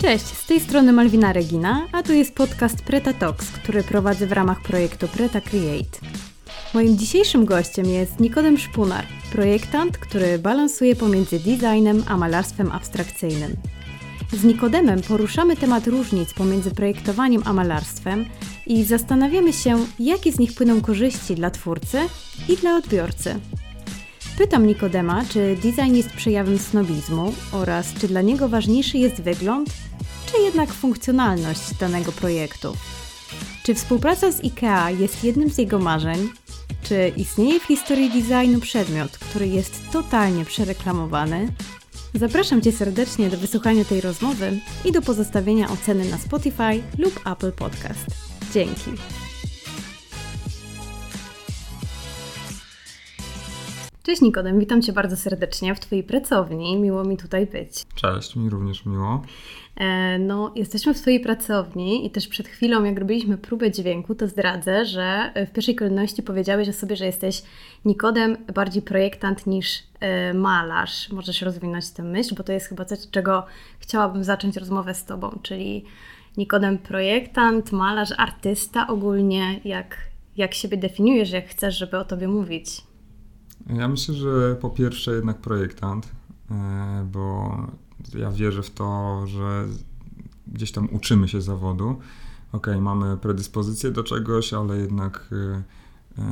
Cześć, z tej strony Malwina Regina, a tu jest podcast Preta Talks, który prowadzę w ramach projektu Preta Create. Moim dzisiejszym gościem jest Nikodem Szpunar, projektant, który balansuje pomiędzy designem a malarstwem abstrakcyjnym. Z Nikodemem poruszamy temat różnic pomiędzy projektowaniem a malarstwem i zastanawiamy się, jakie z nich płyną korzyści dla twórcy i dla odbiorcy. Pytam Nikodema, czy design jest przejawem snobizmu oraz czy dla niego ważniejszy jest wygląd, czy jednak funkcjonalność danego projektu. Czy współpraca z IKEA jest jednym z jego marzeń? Czy istnieje w historii designu przedmiot, który jest totalnie przereklamowany? Zapraszam Cię serdecznie do wysłuchania tej rozmowy i do pozostawienia oceny na Spotify lub Apple Podcast. Dzięki. Cześć Nikodem, witam Cię bardzo serdecznie w Twojej pracowni. Miło mi tutaj być. Cześć, mi również miło. E, no, jesteśmy w Twojej pracowni i też przed chwilą, jak robiliśmy próbę dźwięku, to zdradzę, że w pierwszej kolejności powiedziałeś o sobie, że jesteś Nikodem bardziej projektant niż e, malarz. Możesz rozwinąć tę myśl, bo to jest chyba coś, czego chciałabym zacząć rozmowę z Tobą, czyli Nikodem projektant, malarz, artysta ogólnie. Jak, jak siebie definiujesz, jak chcesz, żeby o Tobie mówić? Ja myślę, że po pierwsze jednak projektant, e, bo ja wierzę w to, że gdzieś tam uczymy się zawodu. Ok, mamy predyspozycję do czegoś, ale jednak e,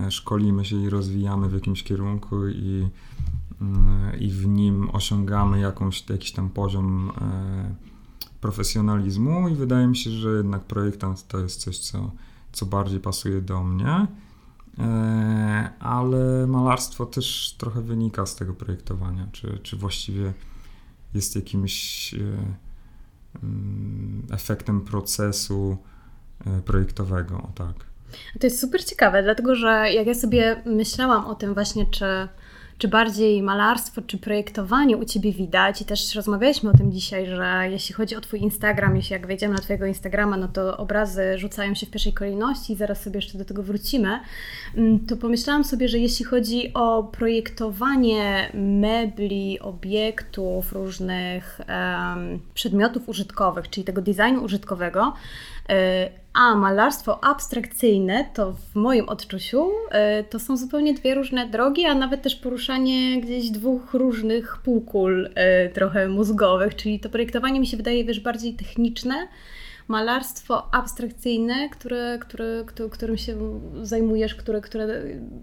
e, szkolimy się i rozwijamy w jakimś kierunku i, i w nim osiągamy jakąś, jakiś tam poziom profesjonalizmu i wydaje mi się, że jednak projektant to jest coś, co, co bardziej pasuje do mnie. E, ale malarstwo też trochę wynika z tego projektowania, czy, czy właściwie jest jakimś e, mm, efektem procesu e, projektowego, tak. To jest super ciekawe, dlatego że jak ja sobie myślałam o tym właśnie, czy czy bardziej malarstwo, czy projektowanie u Ciebie widać? I też rozmawialiśmy o tym dzisiaj, że jeśli chodzi o Twój Instagram, jeśli jak wejdziemy na Twojego Instagrama, no to obrazy rzucają się w pierwszej kolejności i zaraz sobie jeszcze do tego wrócimy, mm, to pomyślałam sobie, że jeśli chodzi o projektowanie mebli, obiektów, różnych um, przedmiotów użytkowych, czyli tego designu użytkowego, E, a malarstwo abstrakcyjne to w moim odczuciu e, to są zupełnie dwie różne drogi, a nawet też poruszanie gdzieś dwóch różnych półkul e, trochę mózgowych, czyli to projektowanie mi się wydaje wiesz bardziej techniczne, malarstwo abstrakcyjne, które, które, którym się zajmujesz, które, które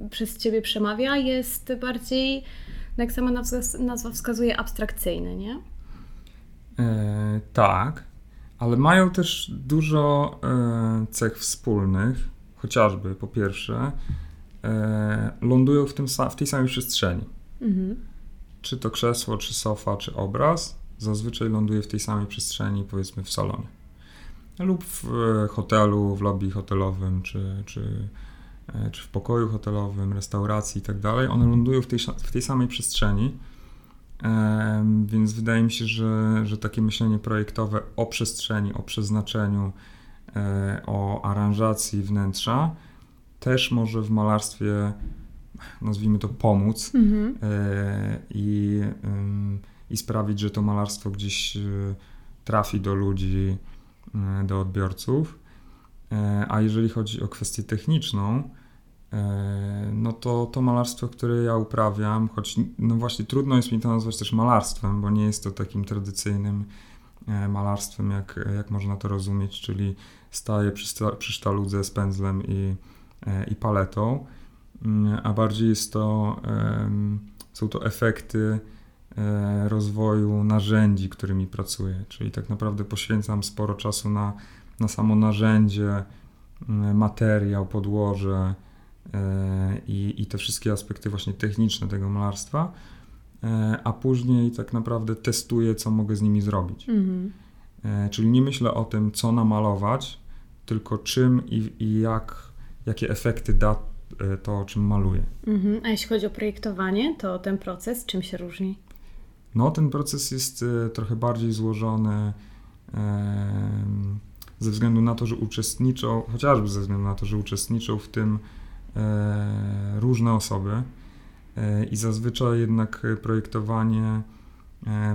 przez Ciebie przemawia, jest bardziej, jak sama nazwa wskazuje, abstrakcyjne, nie? E, tak ale mają też dużo e, cech wspólnych, chociażby po pierwsze, e, lądują w, tym, w tej samej przestrzeni. Mhm. Czy to krzesło, czy sofa, czy obraz, zazwyczaj ląduje w tej samej przestrzeni, powiedzmy w salonie. Lub w e, hotelu, w lobby hotelowym, czy, czy, czy w pokoju hotelowym, restauracji i tak dalej. One lądują w tej, w tej samej przestrzeni więc wydaje mi się, że, że takie myślenie projektowe o przestrzeni, o przeznaczeniu, e, o aranżacji wnętrza też może w malarstwie, nazwijmy to, pomóc mhm. E, i, i sprawić, że to malarstwo gdzieś e, trafi do ludzi, do odbiorców. A jeżeli chodzi o kwestię techniczną, no to to malarstwo, które ja uprawiam, choć no właśnie trudno jest mi to nazwać też malarstwem, bo nie jest to takim tradycyjnym e, malarstwem, jak, jak można to rozumieć, czyli staję przy, przy sztaludze z pędzlem i, e, i paletą, mm, a bardziej jest to, są to efekty rozwoju narzędzi, którymi pracuję, czyli tak naprawdę poświęcam sporo czasu na, na samo narzędzie, materiał, podłoże, E, i, i te wszystkie aspekty właśnie techniczne tego malarstwa, e, a później tak naprawdę testuję, co mogę z nimi zrobić. Mhm. E, czyli nie myślę o tym, co namalować, tylko czym i, i jak, jakie efekty da to, czym maluję. Mhm. A jeśli chodzi o projektowanie, to ten proces czym się różni? No, ten proces jest trochę bardziej złożony ze względu na to, że uczestniczą, chociażby ze względu na to, że uczestniczą w tym E, różne osoby e, i zazwyczaj jednak projektowanie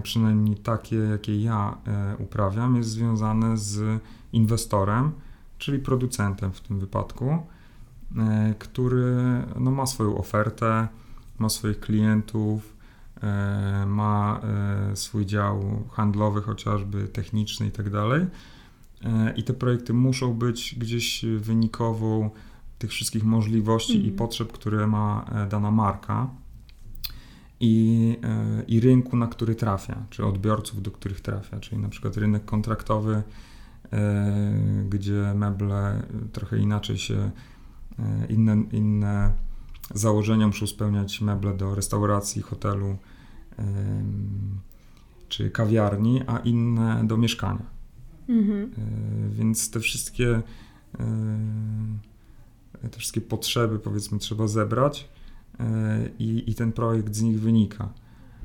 przynajmniej takie, jakie ja uprawiam, jest związane z inwestorem, czyli producentem w tym wypadku, który no, ma swoją ofertę, ma swoich klientów, ma swój dział handlowy, chociażby techniczny i tak dalej. I te projekty muszą być gdzieś wynikową tych wszystkich możliwości mm. i mhm. potrzeb, które ma e, dana marka i, e, i rynku, na który trafia, czy odbiorców, do których trafia, czyli na przykład rynek kontraktowy, e, gdzie meble trochę inaczej się, inne, inne założenia muszą spełniać meble do restauracji, hotelu czy kawiarni, a inne do mieszkania. Mhm. Więc te wszystkie te wszystkie potrzeby, powiedzmy, trzeba zebrać e, i, i ten projekt z nich wynika.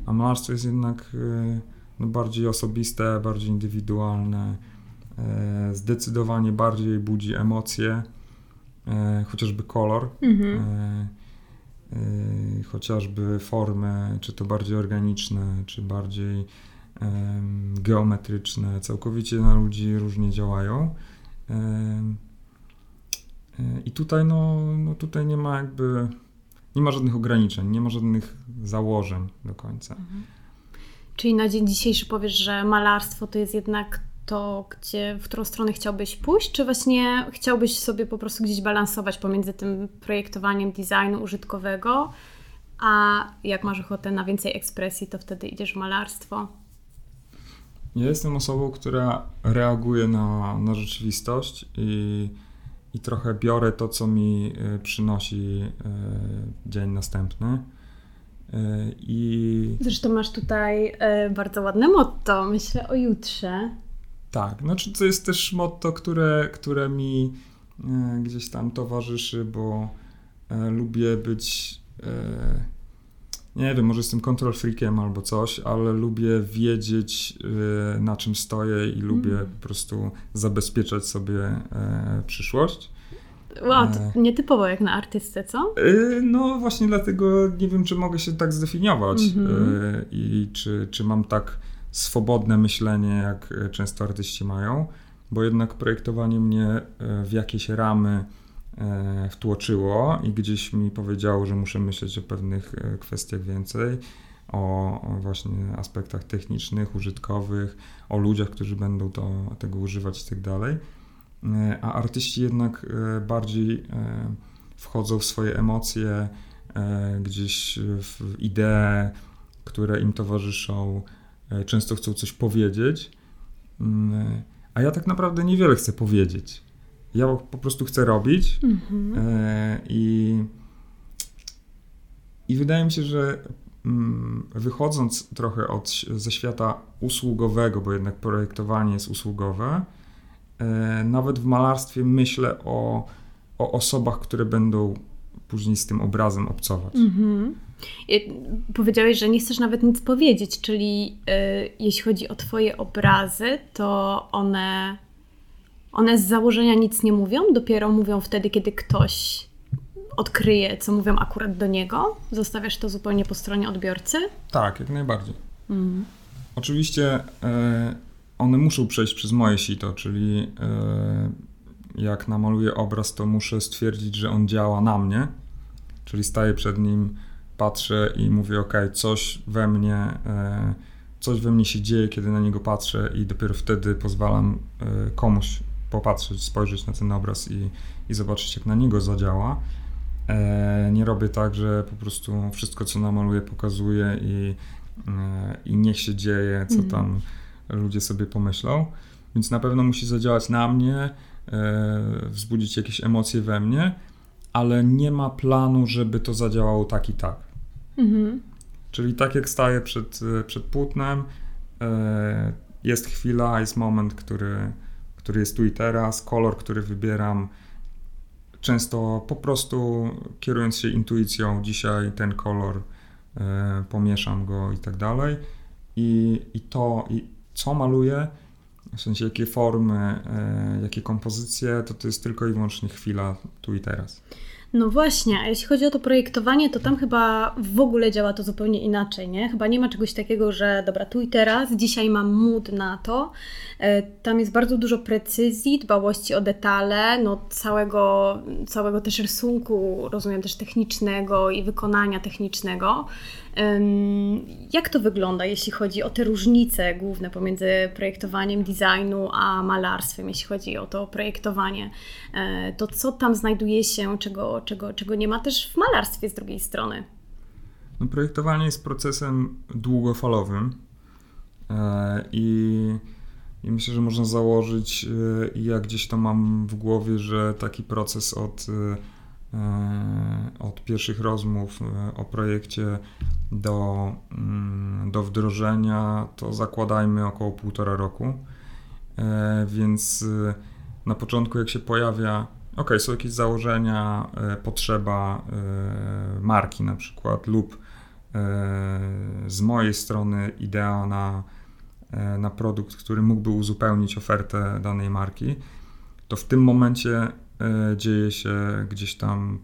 A malarstwo jest jednak e, no, bardziej osobiste, bardziej indywidualne, e, zdecydowanie bardziej budzi emocje, chociażby kolor, mhm. chociażby formy, czy to bardziej organiczne, czy bardziej geometryczne, całkowicie na ludzi różnie działają. I tutaj, no, no tutaj nie ma jakby, nie ma żadnych ograniczeń, nie ma żadnych założeń do końca. Mhm. Czyli na dzień dzisiejszy powiesz, że malarstwo to jest jednak to, gdzie, w którą stronę chciałbyś pójść, czy właśnie chciałbyś sobie po prostu gdzieś balansować pomiędzy tym projektowaniem designu użytkowego, a jak masz ochotę na więcej ekspresji, to wtedy idziesz w malarstwo? Ja jestem osobą, która reaguje na, na rzeczywistość i i trochę biorę to, co mi e, przynosi e, dzień następny. E, I... Zresztą masz tutaj bardzo ładne motto, myślę o jutrze. Tak, znaczy to jest też motto, które, które mi gdzieś tam towarzyszy, bo lubię być nie wiem, może jestem control freakiem albo coś, ale lubię wiedzieć, y, na czym stoję i lubię mm. po prostu zabezpieczać sobie e, przyszłość. Wow, to e, nietypowo jak na artystę, co? E, no właśnie dlatego nie wiem, czy mogę się tak zdefiniować mm -hmm. i czy, czy mam tak swobodne myślenie, jak często artyści mają, bo jednak projektowanie mnie w jakieś ramy E, wtłoczyło i gdzieś mi powiedziało, że muszę myśleć o pewnych e, kwestiach więcej, o, o, właśnie aspektach technicznych, użytkowych, o ludziach, którzy będą to, tego używać i tak dalej. E, a artyści jednak bardziej wchodzą w swoje emocje, gdzieś w idee, które im towarzyszą, często chcą coś powiedzieć, mm, a ja tak naprawdę niewiele chcę powiedzieć. Ja po prostu chcę robić mhm. e, i, i wydaje mi się, że mm, wychodząc trochę od, ze świata usługowego, bo jednak projektowanie jest usługowe, e, nawet w malarstwie myślę o, o osobach, które będą później z tym obrazem obcować. Mhm. Powiedziałeś, że nie chcesz nawet nic powiedzieć, czyli jeśli chodzi o Twoje obrazy, to one one z założenia nic nie mówią, dopiero mówią wtedy, kiedy ktoś odkryje, co mówią akurat do niego. Zostawiasz to zupełnie po stronie odbiorcy? Tak, jak najbardziej. Mm. Oczywiście e, one muszą przejść przez moje sito, czyli e, jak namaluję obraz, to muszę stwierdzić, że on działa na mnie, czyli staję przed nim, patrzę i mówię, ok, coś we mnie, e, coś we mnie się dzieje, kiedy na niego patrzę i dopiero wtedy pozwalam komuś popatrzeć, spojrzeć na ten obraz i, i zobaczyć, jak na niego zadziała. E, nie robię tak, że po prostu wszystko, co namaluję, pokazuję i, e, i niech się dzieje, co mhm. tam ludzie sobie pomyślą. Więc na pewno musi zadziałać na mnie, e, wzbudzić jakieś emocje we mnie, ale nie ma planu, żeby to zadziałało tak i tak. Mhm. Czyli tak jak staję przed, przed płótnem, jest chwila, jest moment, który, który jest tu i teraz, kolor, który wybieram. Często po prostu kierując się intuicją, dzisiaj ten kolor e, pomieszam go i tak dalej. I, i to, i co maluję, w sensie jakie formy, e, jakie kompozycje, to to jest tylko i wyłącznie chwila tu i teraz. No właśnie, a jeśli chodzi o to projektowanie, to tam chyba w ogóle działa to zupełnie inaczej, nie? Chyba nie ma czegoś takiego, że dobra, tu i teraz, dzisiaj mam mód na to. E, tam jest bardzo dużo precyzji, dbałości o detale, no całego, całego też rysunku, rozumiem też technicznego i wykonania technicznego. Jak to wygląda, jeśli chodzi o te różnice główne pomiędzy projektowaniem designu a malarstwem, jeśli chodzi o to projektowanie? E, to co tam znajduje się, czego, czego, czego nie ma też w malarstwie z drugiej strony? No, projektowanie jest procesem długofalowym e, i, i myślę, że można założyć, e, i ja gdzieś to mam w głowie, że taki proces od od pierwszych rozmów o projekcie do, mm, do wdrożenia to zakładajmy około półtora roku. E, więc e, na początku, jak się pojawia, ok, są jakieś założenia, e, potrzeba marki na przykład, lub z mojej strony idea na, na produkt, który mógłby uzupełnić ofertę danej marki, to w tym momencie dzieje się gdzieś tam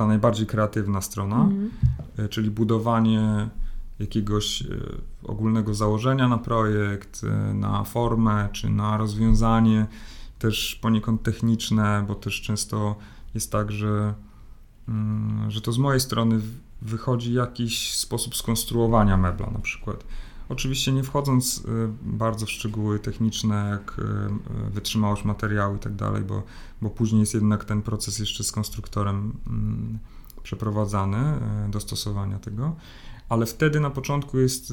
ta najbardziej kreatywna strona, mhm. e, czyli budowanie jakiegoś e, ogólnego założenia na projekt, e, na formę czy na rozwiązanie, też poniekąd techniczne, bo też często jest tak, że, mm, że to z mojej strony wychodzi jakiś sposób skonstruowania mebla na przykład. Oczywiście nie wchodząc y, bardzo w szczegóły techniczne, jak y, y, wytrzymałość materiału i tak dalej, bo, bo później jest jednak ten proces jeszcze z konstruktorem mm, przeprowadzany, dostosowania tego, ale wtedy na początku jest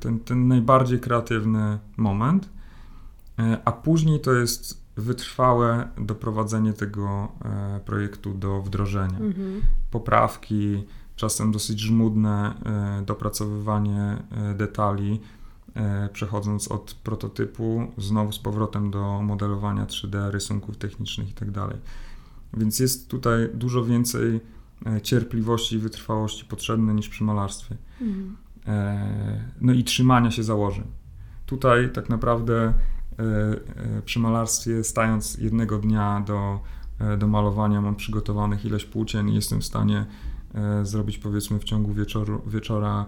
ten, ten najbardziej kreatywny moment, a później to jest wytrwałe doprowadzenie tego projektu do wdrożenia. Mhm. Poprawki, czasem dosyć żmudne e, dopracowywanie e, detali, e, przechodząc od prototypu znowu z powrotem do modelowania 3D, rysunków technicznych itd. Tak Więc jest tutaj dużo więcej cierpliwości i wytrwałości potrzebne niż przy malarstwie. Mhm. No i trzymania się założeń. Tutaj tak naprawdę przy malarstwie, stając jednego dnia do, do malowania, mam przygotowanych ileś płócien i jestem w stanie zrobić powiedzmy w ciągu wieczoru, wieczora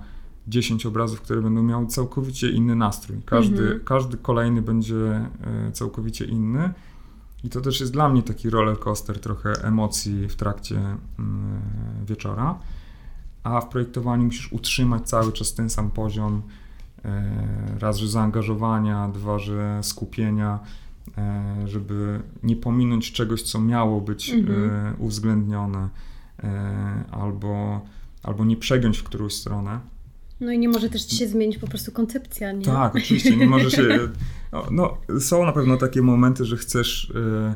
10 obrazów, które będą miały całkowicie inny nastrój. Każdy, mhm. każdy kolejny będzie e, całkowicie inny. I to też jest dla mnie taki roller coaster, trochę emocji w trakcie mm, wieczora. A w projektowaniu musisz utrzymać cały czas ten sam poziom. E, raz, że zaangażowania, dwa, że skupienia, żeby nie pominąć czegoś, co miało być mhm. uwzględnione. E, albo, albo nie przegiąć w którąś stronę. No i nie może też ci się zmienić po prostu koncepcja, nie? Tak, oczywiście, nie może się... No, są na pewno takie momenty, że chcesz, e,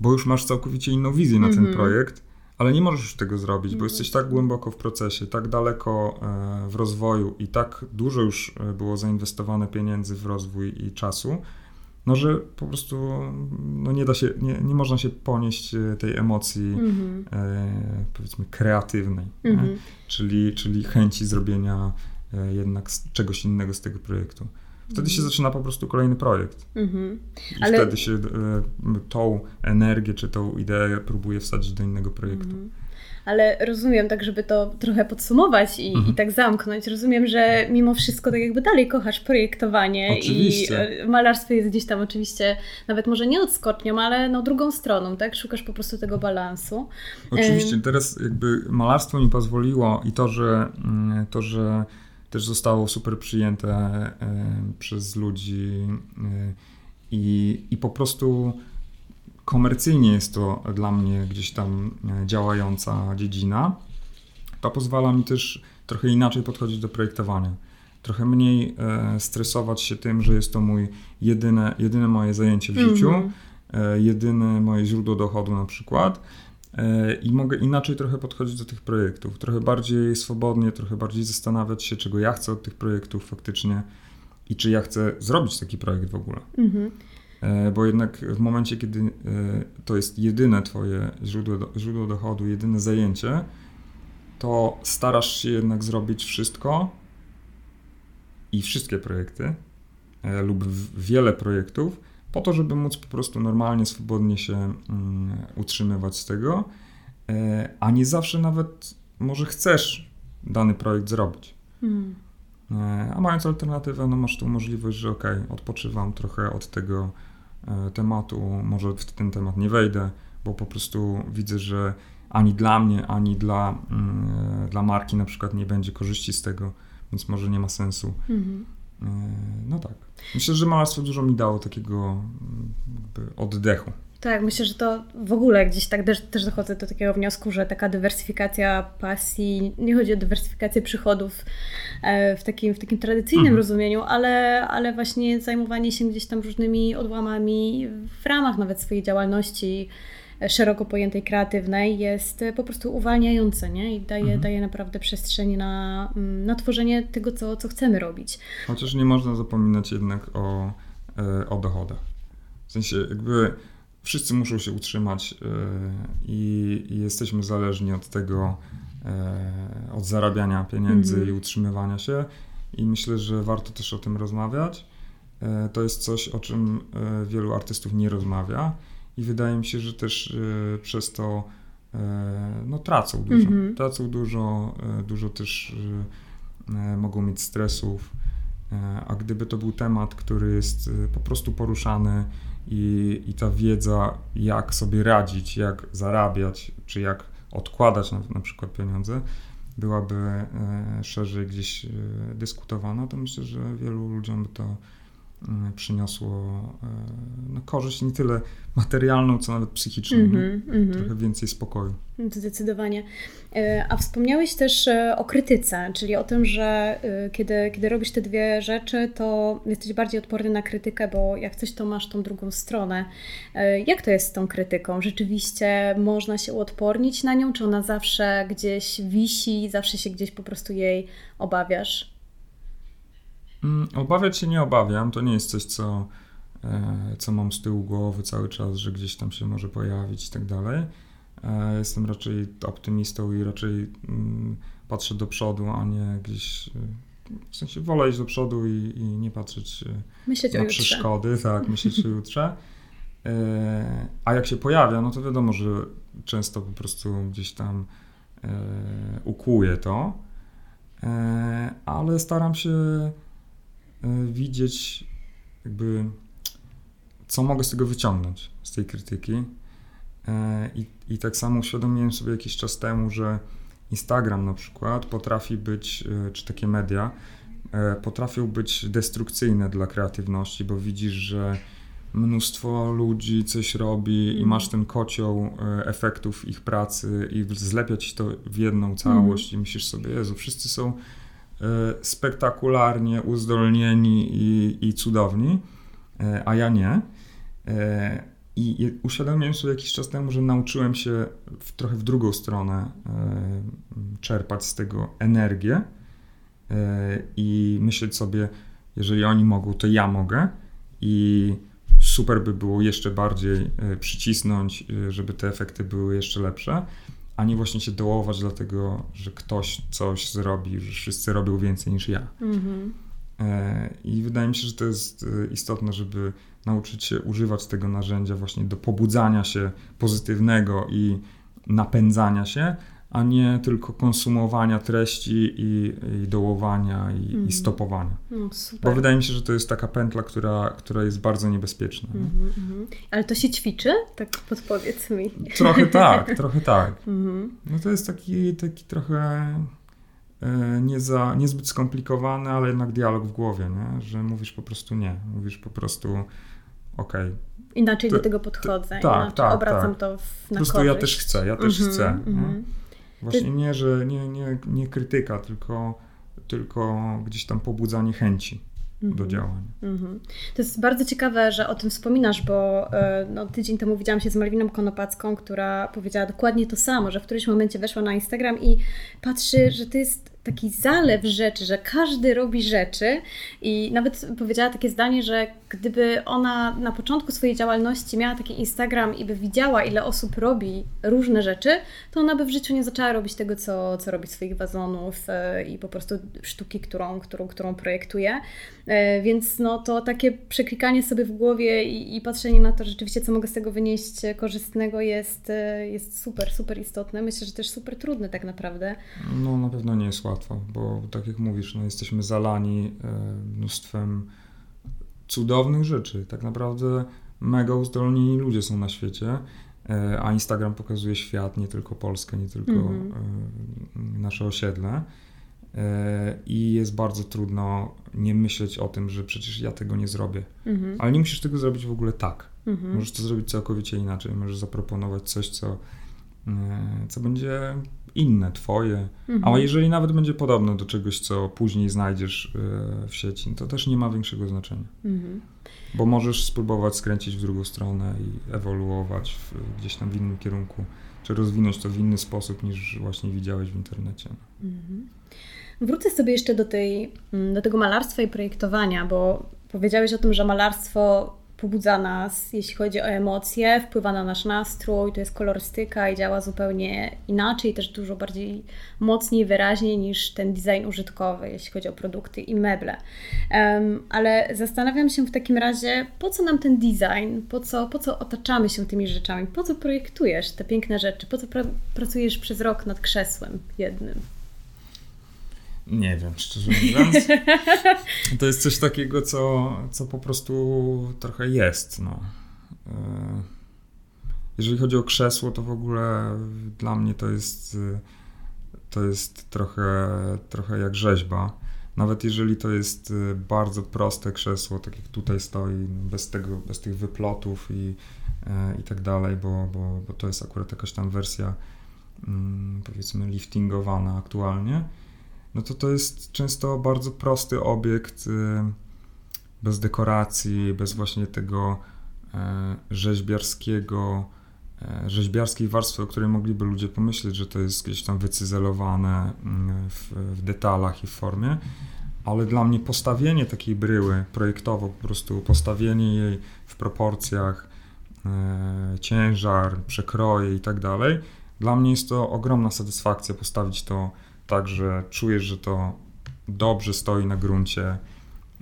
bo już masz całkowicie inną wizję na ten mm -hmm. projekt, ale nie możesz już tego zrobić, bo -hmm. jesteś tak głęboko w procesie, tak daleko e, w rozwoju i tak dużo już było zainwestowane pieniędzy w rozwój i czasu, no że po prostu no nie da się, nie, nie można się ponieść e, tej emocji mm-hmm. e, powiedzmy kreatywnej, mm-hmm. czyli, czyli chęci zrobienia e, jednak czegoś innego z tego projektu. Wtedy mm-hmm. się mhm. zaczyna po prostu kolejny projekt. Mhm. I Ale... wtedy się e, tą energię czy tą ideę próbuje wsadzić do innego projektu. Ale rozumiem, tak żeby to trochę podsumować i, mhm. i tak zamknąć, rozumiem, że mimo wszystko tak jakby dalej kochasz projektowanie oczywiście. i e, malarstwo jest gdzieś tam oczywiście, nawet może nie odskocznią, ale no drugą stroną, tak? Szukasz po prostu tego balansu. Oczywiście, teraz jakby malarstwo mi pozwoliło i to, że mm, to, że też zostało super przyjęte e, przez ludzi e, i, i po prostu komercyjnie jest to dla mnie gdzieś tam e, działająca dziedzina, to pozwala mi też trochę inaczej podchodzić do projektowania. Trochę mniej e, stresować się tym, że jest to mój jedyne, jedyne moje zajęcie w mm -hmm. życiu, e, jedyne moje źródło dochodu na przykład. I mogę inaczej trochę podchodzić do tych projektów, trochę bardziej swobodnie, trochę bardziej zastanawiać się, czego ja chcę od tych projektów faktycznie i czy ja chcę zrobić taki projekt w ogóle. Mm -hmm. E, bo jednak w momencie, kiedy e, to jest jedyne Twoje źródło, źródło dochodu, jedyne zajęcie, to starasz się jednak zrobić wszystko i wszystkie projekty e, lub wiele projektów po to, żeby móc po prostu normalnie, swobodnie się mm, utrzymywać z tego a nie zawsze nawet może chcesz dany projekt zrobić. Hmm. A mając alternatywę, no masz tu możliwość, że ok, odpoczywam trochę od tego tematu, może w ten temat nie wejdę, bo po prostu widzę, że ani dla mnie, ani dla, mm, dla marki na przykład nie będzie korzyści z tego, więc może nie ma sensu. Mhm. No tak. Myślę, że malarstwo dużo mi dało takiego oddechu. Tak, myślę, że to w ogóle gdzieś tak też, też dochodzę do takiego wniosku, że taka dywersyfikacja pasji, nie chodzi o dywersyfikację przychodów e, w takim, w takim tradycyjnym mhm. rozumieniu, ale, ale właśnie zajmowanie się gdzieś tam różnymi odłamami w ramach nawet swojej działalności szeroko pojętej kreatywnej jest po prostu uwalniające nie? i daje, mhm. daje naprawdę przestrzeń na, mm, na tworzenie tego, co, co chcemy robić. Chociaż nie można zapominać jednak o, e, o dochodach. W sensie jakby wszyscy muszą się utrzymać e, i, i jesteśmy zależni od tego, e, od zarabiania pieniędzy mhm. i utrzymywania się. I myślę, że warto też o tym rozmawiać. To jest coś, o czym wielu artystów nie rozmawia i wydaje mi się, że też e, przez to e, no, tracą dużo. Mm -hmm. Tracą dużo, e, dużo też mogą mieć stresów. A gdyby to był temat, który jest po prostu poruszany i, i ta wiedza, jak sobie radzić, jak zarabiać, czy jak odkładać na, na przykład pieniądze, byłaby szerzej gdzieś dyskutowana, to myślę, że wielu ludziom by to przyniosło e, no, korzyść nie tyle materialną, co nawet psychiczną. Mm -hmm, Trochę więcej spokoju. Zdecydowanie. E, a wspomniałeś też o krytyce, czyli o tym, że kiedy, kiedy robisz te dwie rzeczy, to jesteś bardziej odporny na krytykę, bo jak coś, to masz tą drugą stronę. Jak to jest z tą krytyką? Rzeczywiście można się uodpornić na nią, czy ona zawsze gdzieś wisi, zawsze się gdzieś po prostu jej obawiasz? Mm, obawiać się nie obawiam, to nie jest coś, co, e, co mam z tyłu głowy cały czas, że gdzieś tam się może pojawić i tak dalej. E, jestem raczej optymistą i raczej mm, patrzę do przodu, a nie gdzieś. E, w sensie wolę iść do przodu i, i nie patrzeć myśleć na przeszkody, tak, myśleć o jutrze. A jak się pojawia, no to wiadomo, że często po prostu gdzieś tam ukuję to, ale staram się widzieć jakby co mogę z tego wyciągnąć, z tej krytyki. E, I, I tak samo uświadomiłem sobie jakiś czas temu, że Instagram na przykład potrafi być, e, czy takie media, potrafią być destrukcyjne dla kreatywności, bo widzisz, że mnóstwo ludzi coś robi i mhm. masz ten kocioł efektów ich pracy i zlepiać to w jedną całość mm. i myślisz sobie, Jezu, wszyscy są spektakularnie uzdolnieni i, i cudowni, e, a ja nie. E, I uświadomiłem sobie jakiś czas temu, że nauczyłem się w, trochę w drugą stronę czerpać z tego energię i myśleć sobie, jeżeli oni mogą, to ja mogę. I super by było jeszcze bardziej przycisnąć, żeby te efekty były jeszcze lepsze a nie właśnie się dołować dlatego, że ktoś coś zrobi, że wszyscy robią więcej niż ja. Mm-hmm. I wydaje mi się, że to jest e, istotne, żeby nauczyć się używać tego narzędzia właśnie do pobudzania się pozytywnego i napędzania się, a nie tylko konsumowania treści i, i dołowania i, mm. i mhm. stopowania. No, Bo wydaje mi się, że to jest taka pętla, która, która jest bardzo niebezpieczna. Mm -hmm. Ale to się ćwiczy? Tak podpowiedz mi. Trochę tak, trochę tak. Mm -hmm. No to jest taki, taki trochę e, nie za, niezbyt skomplikowany, ale jednak dialog w głowie, nie? że mówisz po prostu nie. Mówisz po prostu okej. Okay, Inaczej to, do tego podchodzę, tak, tak, obracam tak. to w, na Po prostu korzyść. ja też chcę, ja też mm -hmm, chcę. Właśnie nie, że nie, nie, nie krytyka, tylko, tylko gdzieś tam pobudzanie chęci do mhm. działania. Mhm. To jest bardzo ciekawe, że o tym wspominasz, bo e, no, tydzień temu widziałam się z Malwiną Konopacką, która powiedziała dokładnie to samo, że w którymś momencie weszła na Instagram i patrzy, że to jest taki zalew rzeczy, że każdy robi rzeczy i nawet powiedziała takie zdanie, że gdyby ona na początku swojej działalności miała taki Instagram i by widziała, ile osób robi różne rzeczy, to ona by w życiu nie zaczęła robić tego, co, co robi swoich wazonów e, i po prostu sztuki, którą, którą, którą projektuje. E, więc no to takie przeklikanie sobie w głowie i, i patrzenie na to rzeczywiście, co mogę z tego wynieść korzystnego jest, e, jest super, super istotne. Myślę, że też super trudne tak naprawdę. No na pewno nie jest łatwo, bo tak jak mówisz, no, jesteśmy zalani mnóstwem cudownych rzeczy. Tak naprawdę mega uzdolnieni ludzie są na świecie, e, a Instagram pokazuje świat, nie tylko Polskę, nie tylko mm-hmm. nasze osiedle. E, I jest bardzo trudno nie myśleć o tym, że przecież ja tego nie zrobię. Mm-hmm. Ale nie musisz tego zrobić w ogóle tak. Mm-hmm. Możesz to zrobić całkowicie inaczej. Możesz zaproponować coś, co, co będzie inne, twoje. Mhm. A jeżeli nawet będzie podobne do czegoś, co później znajdziesz e, w sieci, to też nie ma większego znaczenia. Mhm. Bo możesz spróbować skręcić w drugą stronę i ewoluować w, gdzieś tam w innym kierunku, czy rozwinąć to w inny sposób niż właśnie widziałeś w internecie. Mhm. Wrócę sobie jeszcze do, tej, mm, do tego malarstwa i projektowania, bo powiedziałeś o tym, że malarstwo pobudza nas, jeśli chodzi o emocje, wpływa na nasz nastrój, to jest kolorystyka i działa zupełnie inaczej, też dużo bardziej mocniej, wyraźniej niż ten design użytkowy, jeśli chodzi o produkty i meble. Um, ale zastanawiam się w takim razie, po co nam ten design, po co, po co otaczamy się tymi rzeczami, po co projektujesz te piękne rzeczy, po co pra pracujesz przez rok nad krzesłem jednym? Nie wiem, szczerze mówiąc. To jest coś takiego, co, co po prostu trochę jest. No. E, jeżeli chodzi o krzesło, to w ogóle dla mnie to jest, to jest trochę, trochę jak rzeźba. Nawet jeżeli to jest bardzo proste krzesło, tak jak tutaj stoi, bez, tego, bez tych wyplotów i, e, i tak dalej, bo, bo, bo to jest akurat jakaś tam wersja mm, powiedzmy liftingowana aktualnie, no to to jest często bardzo prosty obiekt, y, bez dekoracji, bez właśnie tego e, rzeźbiarskiego, e, rzeźbiarskiej warstwy, o której mogliby ludzie pomyśleć, że to jest gdzieś tam wycyzelowane mm, w, w detalach i w formie. Ale dla mnie postawienie takiej bryły projektowo, po prostu postawienie jej w proporcjach, e, ciężar, przekroje i tak dalej, dla mnie jest to ogromna satysfakcja postawić to tak, że czujesz, że to dobrze stoi na gruncie.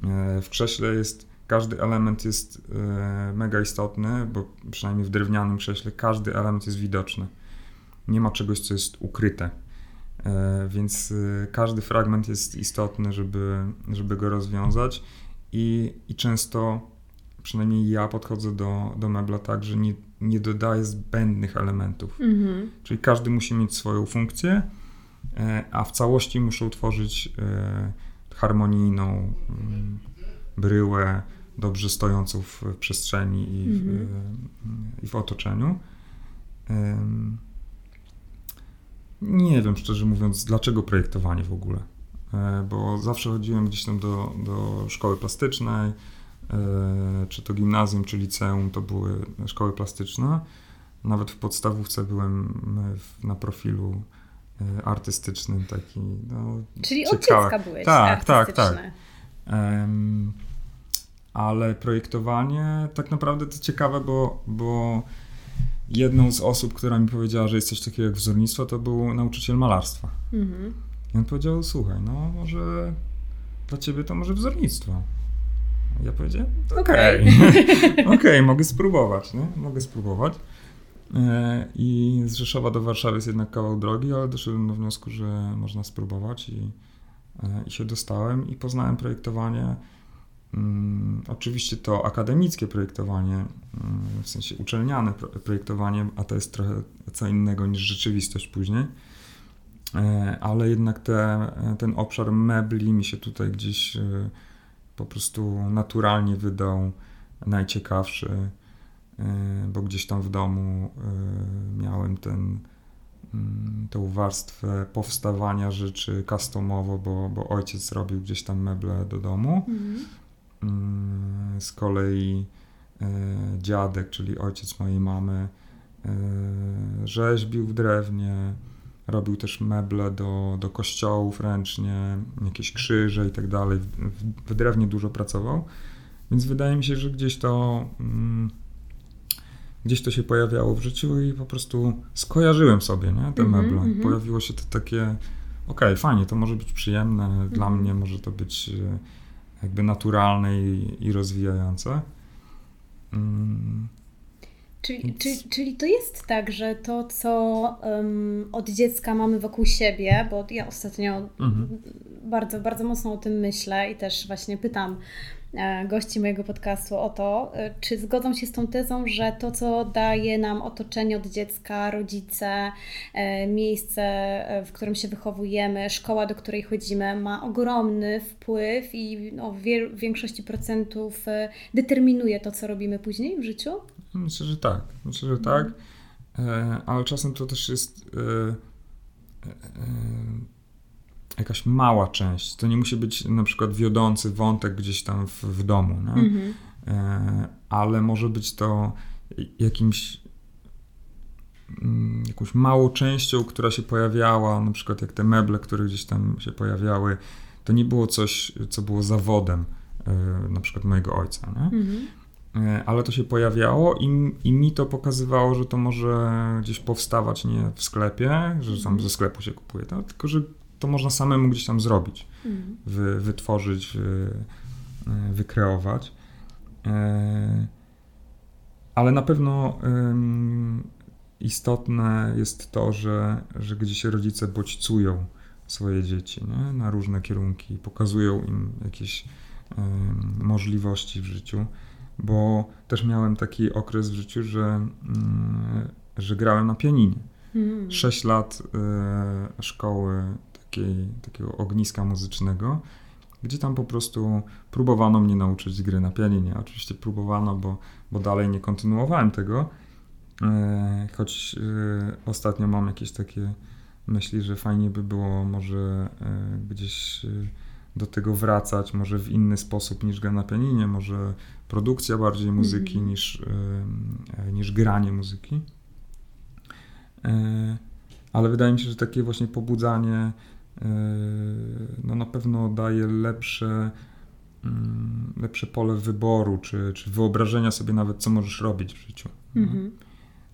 E, w krześle jest, każdy element jest e, mega istotny, bo przynajmniej w drewnianym krześle każdy element jest widoczny. Nie ma czegoś, co jest ukryte. E, więc każdy fragment jest istotny, żeby, żeby go rozwiązać i, i często, przynajmniej ja podchodzę do, do mebla tak, że nie, nie dodaję zbędnych elementów. Mhm. Czyli każdy musi mieć swoją funkcję, a w całości muszą tworzyć e, harmonijną mm, bryłę, dobrze stojącą w przestrzeni i w, mhm. e, i w otoczeniu. Nie wiem, szczerze mówiąc, dlaczego projektowanie w ogóle. Bo zawsze chodziłem gdzieś tam do, do szkoły plastycznej, czy to gimnazjum, czy liceum, to były szkoły plastyczne. Nawet w podstawówce byłem na profilu E, artystycznym taki. No, Czyli ciekawe. od dziecka byłeś Tak, tak, tak. Um, ale projektowanie tak naprawdę to ciekawe, bo, bo jedną z osób, która mi powiedziała, że jest coś takiego jak wzornictwo, to był nauczyciel malarstwa. Mhm. I on powiedział, słuchaj, no może dla ciebie to może wzornictwo. Ja powiedziałem, okej, okay. okej, okay, mogę spróbować, nie? Mogę spróbować. E, I z Rzeszowa do Warszawy jest jednak kawał drogi, ale doszedłem do wniosku, że można spróbować i, e, i się dostałem i poznałem projektowanie. Um, oczywiście to akademickie projektowanie, um, w sensie uczelniane projektowanie, a to jest trochę co innego niż rzeczywistość później. E, ale jednak te, ten obszar mebli mi się tutaj gdzieś po prostu naturalnie wydał najciekawszy. E, bo gdzieś tam w domu e, miałem ten, mm, tą warstwę powstawania rzeczy customowo, bo, bo ojciec robił gdzieś tam meble do domu. Mhm. Mm, z kolei e, dziadek, czyli ojciec mojej mamy, rzeźbił w drewnie, robił też meble do, do kościołów ręcznie, jakieś krzyże i tak dalej. W, w drewnie dużo pracował, więc wydaje mi się, że gdzieś to mm, gdzieś to się pojawiało w życiu i po prostu skojarzyłem sobie nie, te mm-hmm, meble. Mm-hmm. Pojawiło się to takie, okej, okay, fajnie, to może być przyjemne, dla mnie może to być e, jakby naturalne i, i rozwijające. Mm. Czyli, Więc... czyli, czyli to jest tak, że to, co um, od dziecka mamy wokół siebie, bo ja ostatnio mhm. bardzo, bardzo mocno o tym myślę i też właśnie pytam gości mojego podcastu o to, e, czy zgodzą się z tą tezą, że to, co daje nam otoczenie od dziecka, rodzice, e, miejsce, w którym się wychowujemy, szkoła, do której chodzimy, ma ogromny wpływ i no, w większości procentów determinuje to, co robimy później w życiu? Myślę, że tak. Myślę, że tak. Ale czasem to też jest jakaś mała część. To nie musi być na przykład wiodący wątek gdzieś tam w, w domu, mhm. e, ale może być to jakimś mm, jakąś małą częścią, która się pojawiała, na przykład jak te meble, które gdzieś tam się pojawiały, to nie było coś, co było zawodem e, na przykład mojego ojca, mhm. e, ale to się pojawiało i, i mi to pokazywało, że to może gdzieś powstawać nie w sklepie, że tam mhm. ze sklepu się kupuje, to, tylko że to można samemu gdzieś tam zrobić, mm. wy, wytworzyć, wy, e, wykreować. E, ale na pewno istotne jest to, że, że gdzieś rodzice bodźcują swoje dzieci nie? na różne kierunki, pokazują im jakieś możliwości w życiu, bo też miałem taki okres w życiu, że, mm, że grałem na pianinie. Mm. Sześć lat y, szkoły takiej, takiego ogniska muzycznego, gdzie tam po prostu próbowano mnie nauczyć gry na pianinie. Oczywiście próbowano, bo, bo dalej nie kontynuowałem tego, e, choć e, ostatnio mam jakieś takie myśli, że fajnie by było może e, gdzieś do tego wracać, może w inny sposób niż gra na pianinie, może produkcja bardziej muzyki mm niż, niż granie muzyki. Ale wydaje mi się, że takie właśnie pobudzanie no na pewno daje lepsze, mm, lepsze pole wyboru, czy, czy wyobrażenia sobie nawet, co możesz robić w życiu. Mhm.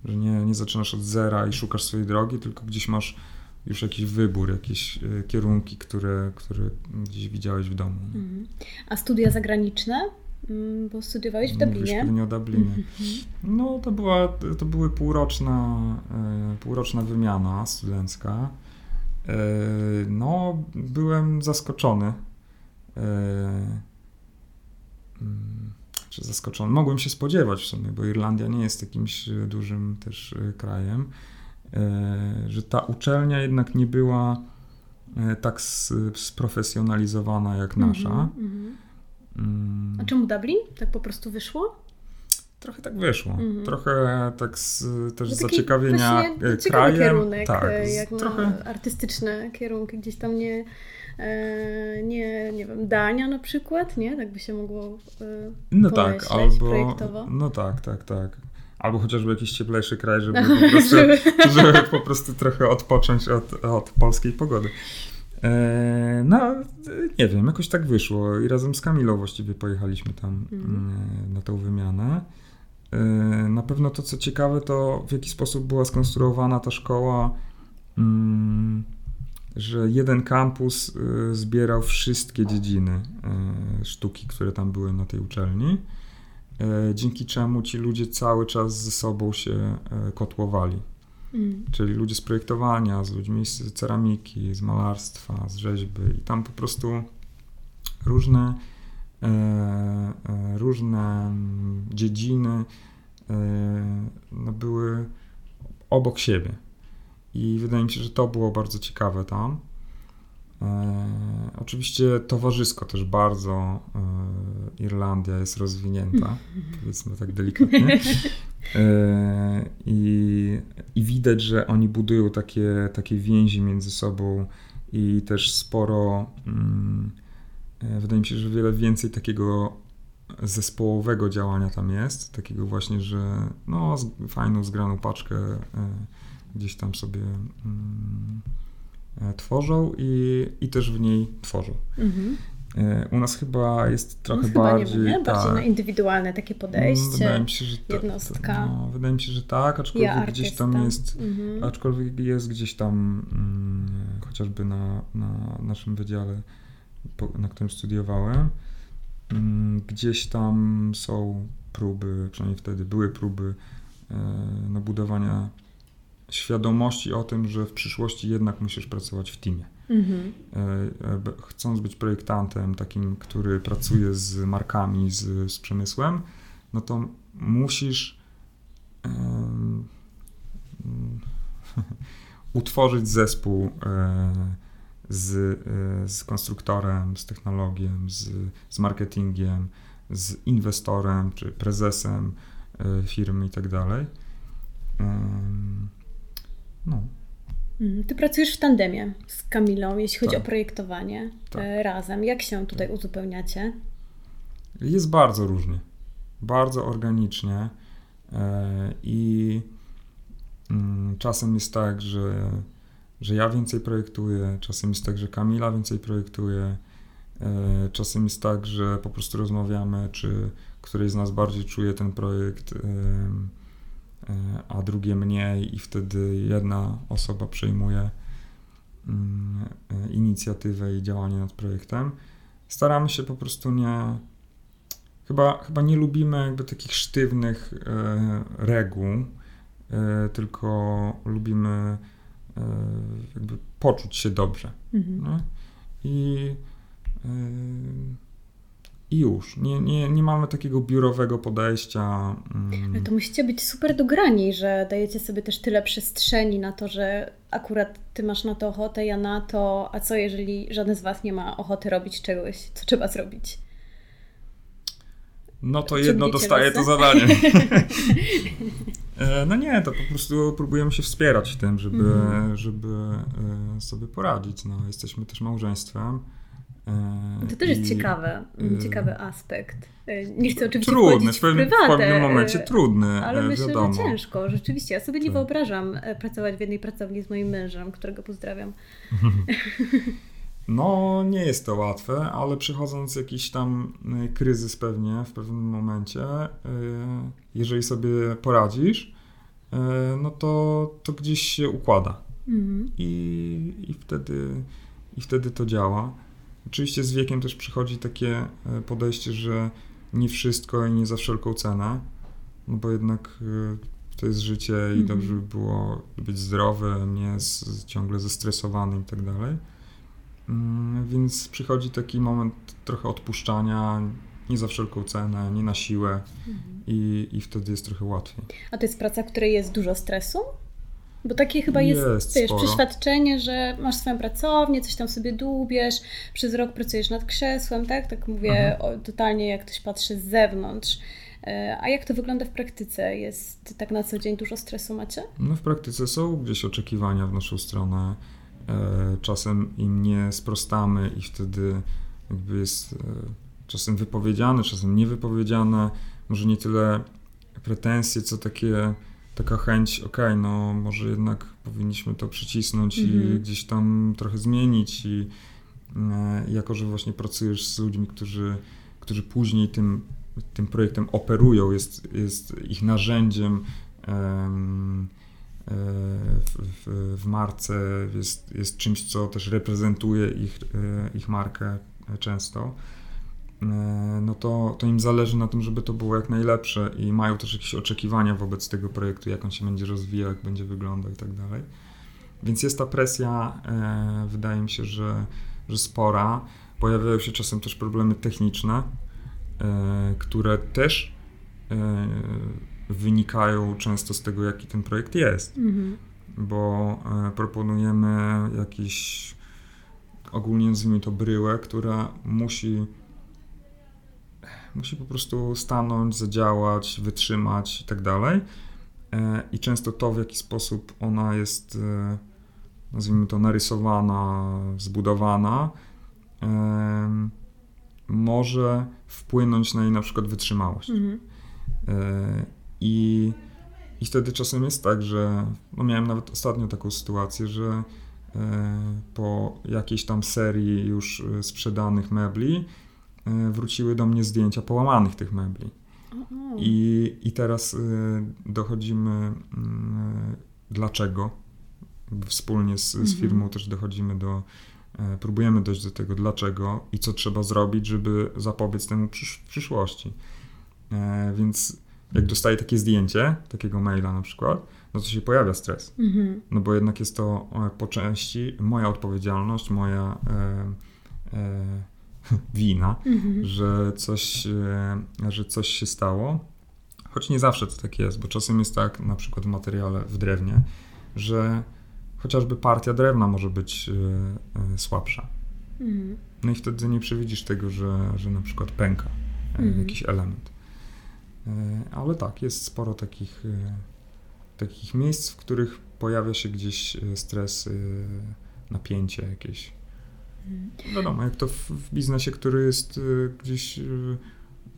Że nie, nie zaczynasz od zera i szukasz swojej drogi, tylko gdzieś masz już jakiś wybór, jakieś y, kierunki, które, które gdzieś widziałeś w domu. Mhm. A studia zagraniczne? Mm, bo studiowałeś w Dublinie. Mówisz o Dublinie. Mhm. No to była, to były półroczna, y, półroczna wymiana studencka. E, no, byłem zaskoczony. E, mm, czy zaskoczony? Mogłem się spodziewać w sumie, bo Irlandia nie jest jakimś dużym też e, krajem, że ta uczelnia jednak nie była tak sprofesjonalizowana jak nasza. Mm -hmm. A czemu Dublin? Tak po prostu wyszło? Trochę tak wyszło. Mm -hmm. Trochę tak z też z zaciekawienia krajem. kierunek, tak, jak trochę... artystyczne kierunki, gdzieś tam nie, e, nie, nie wiem, Dania na przykład, nie? Tak by się mogło e, No tak, albo projektowo. No tak, tak, tak. Albo chociażby jakiś cieplejszy kraj, żeby po prostu, żeby po prostu trochę odpocząć od, od polskiej pogody. E, no, nie wiem, jakoś tak wyszło i razem z Kamilą właściwie pojechaliśmy tam mm. na tą wymianę. Yy, na pewno to, co ciekawe, to w jaki sposób była skonstruowana ta szkoła, mm, że jeden kampus yy, zbierał wszystkie dziedziny yy, sztuki, które tam były na tej uczelni, dzięki czemu ci ludzie cały czas ze sobą się kotłowali. Mm. Czyli ludzie z projektowania, z ludźmi z ceramiki, z malarstwa, z rzeźby i tam po prostu różne różne mm, dziedziny e, no, były obok siebie. I wydaje mi się, że to było bardzo ciekawe tam. E, oczywiście towarzysko też bardzo e, Irlandia jest rozwinięta, powiedzmy tak delikatnie. E, i, I widać, że oni budują takie, takie więzi między sobą i też sporo. Mm, E, wydaje mi się, że wiele więcej takiego zespołowego działania tam jest, takiego właśnie, że no, fajną, zgraną paczkę e, gdzieś tam sobie mm, tworzą i, i też w niej tworzą. Mhm. U nas chyba jest trochę no, chyba bardziej. Nie, bardziej tak, na indywidualne takie podejście. Wydaje mi się, że ta, jednostka. No, wydaje mi się, że tak, aczkolwiek ja gdzieś tam jest. Mhm. Aczkolwiek jest gdzieś tam mm, chociażby na, na naszym wydziale, na którym studiowałem, mm, gdzieś tam są próby, przynajmniej wtedy były próby e, na budowania świadomości o tym, że w przyszłości jednak musisz pracować w teamie. Mhm. E, e, chcąc być projektantem takim, który pracuje z markami, z, z przemysłem, no to musisz um, utworzyć zespół z, z konstruktorem, z technologiem, z, z marketingiem, z inwestorem czy prezesem firmy i tak dalej. No. Mhm. Ty pracujesz w tandemie z Kamilą, jeśli chodzi tak. o projektowanie tak. E, razem. Jak się tutaj uzupełniacie? Jest bardzo różnie. Bardzo organicznie. E, I mm, czasem jest tak, że, że ja więcej projektuję, czasem jest tak, że Kamila więcej projektuje. E, czasem jest tak, że po prostu rozmawiamy, czy któryś z nas bardziej czuje ten projekt E, a drugie mniej, i wtedy jedna osoba przejmuje mm, e, inicjatywę i działanie nad projektem. Staramy się po prostu nie. Chyba, chyba nie lubimy jakby takich sztywnych e, reguł, e, tylko lubimy e, jakby poczuć się dobrze. Mhm. I e, i już. Nie, nie, nie mamy takiego biurowego podejścia. Mm. Ale to musicie być super dograni, że dajecie sobie też tyle przestrzeni na to, że akurat ty masz na to ochotę, ja na to, a co jeżeli żaden z was nie ma ochoty robić czegoś, co trzeba zrobić? No to jedno dostaje to zadanie. E, no nie, to po prostu próbujemy się wspierać w tym, żeby, mm. żeby e, sobie poradzić. No, jesteśmy też małżeństwem. E, to też jest ciekawy, e, ciekawy aspekt. Nie chcę oczywiście trudny, w, pewnym, w, w pewnym momencie trudny, ale myślę, wiadomo. że ciężko, rzeczywiście. Ja sobie nie tak. wyobrażam pracować w jednej pracowni z moim mężem, którego pozdrawiam. No, nie jest to łatwe, ale przychodząc jakiś tam kryzys pewnie w pewnym momencie, jeżeli sobie poradzisz, no to, to gdzieś się układa. Mhm. I, i, wtedy, I wtedy to działa. Oczywiście z wiekiem też przychodzi takie podejście, że nie wszystko i nie za wszelką cenę, no bo jednak to jest życie i -hmm. dobrze by było być zdrowy, nie z, ciągle zestresowany i tak dalej. Mm, więc przychodzi taki moment trochę odpuszczania, nie za wszelką cenę, nie na siłę -hmm. i, i wtedy jest trochę łatwiej. A to jest praca, w której jest dużo stresu? Bo takie chyba jest, jest wiesz, przeświadczenie, że masz swoją pracownię, coś tam sobie dłubiesz, przez rok pracujesz nad krzesłem, tak? Tak mówię o, totalnie, jak ktoś patrzy z zewnątrz. E, a jak to wygląda w praktyce? Jest tak na co dzień dużo stresu macie? No w praktyce są gdzieś oczekiwania w naszą stronę. E, czasem im nie sprostamy i wtedy jakby jest e, czasem wypowiedziane, czasem niewypowiedziane. Może nie tyle pretensje, co takie taka chęć, okej, okay, no może jednak powinniśmy to przycisnąć -hmm. i mhm. gdzieś tam trochę zmienić i e, jako, że właśnie pracujesz z ludźmi, którzy, którzy później tym, tym projektem operują, jest, jest ich narzędziem e, w, w, w, marce, jest, jest czymś, co też reprezentuje ich, e, ich markę często, E, no to, to im zależy na tym, żeby to było jak najlepsze i mają też jakieś oczekiwania wobec tego projektu, jak on się będzie rozwijał, jak będzie wyglądał i tak dalej. Więc jest ta presja, e, wydaje mi się, że, że spora. Pojawiają się czasem też problemy techniczne, które też wynikają często z tego, jaki ten projekt jest. Mhm. Bo e, proponujemy jakiś, ogólnie nazwijmy to bryłę, która musi Musi po prostu stanąć, zadziałać, wytrzymać i tak dalej. E, I często to, w jaki sposób ona jest, e, nazwijmy to, narysowana, zbudowana, może wpłynąć na jej na przykład wytrzymałość. Mhm. I I wtedy czasem jest tak, że no miałem nawet ostatnio taką sytuację, że po jakiejś tam serii już sprzedanych mebli wróciły do mnie zdjęcia połamanych tych mebli. I, I teraz dochodzimy, dlaczego. Wspólnie z, z mhm. firmą też dochodzimy do, E, próbujemy dojść do tego, dlaczego i co trzeba zrobić, żeby zapobiec temu w przyszłości. E, więc jak dostaję takie zdjęcie, takiego maila na przykład, no to się pojawia stres. Mhm. No bo jednak jest to e, po części moja odpowiedzialność, moja e, e, wina, mhm. że, coś, e, że coś się stało. Choć nie zawsze to tak jest, bo czasem jest tak, na przykład w materiale w drewnie, że chociażby partia drewna może być y, y, słabsza. Mhm. No i wtedy nie przewidzisz tego, że, że na przykład pęka mhm. jakiś element. Ale tak, jest sporo takich, takich miejsc, w których pojawia się gdzieś stres, napięcie jakieś. Mhm. Wiadomo, jak to w, w biznesie, który jest gdzieś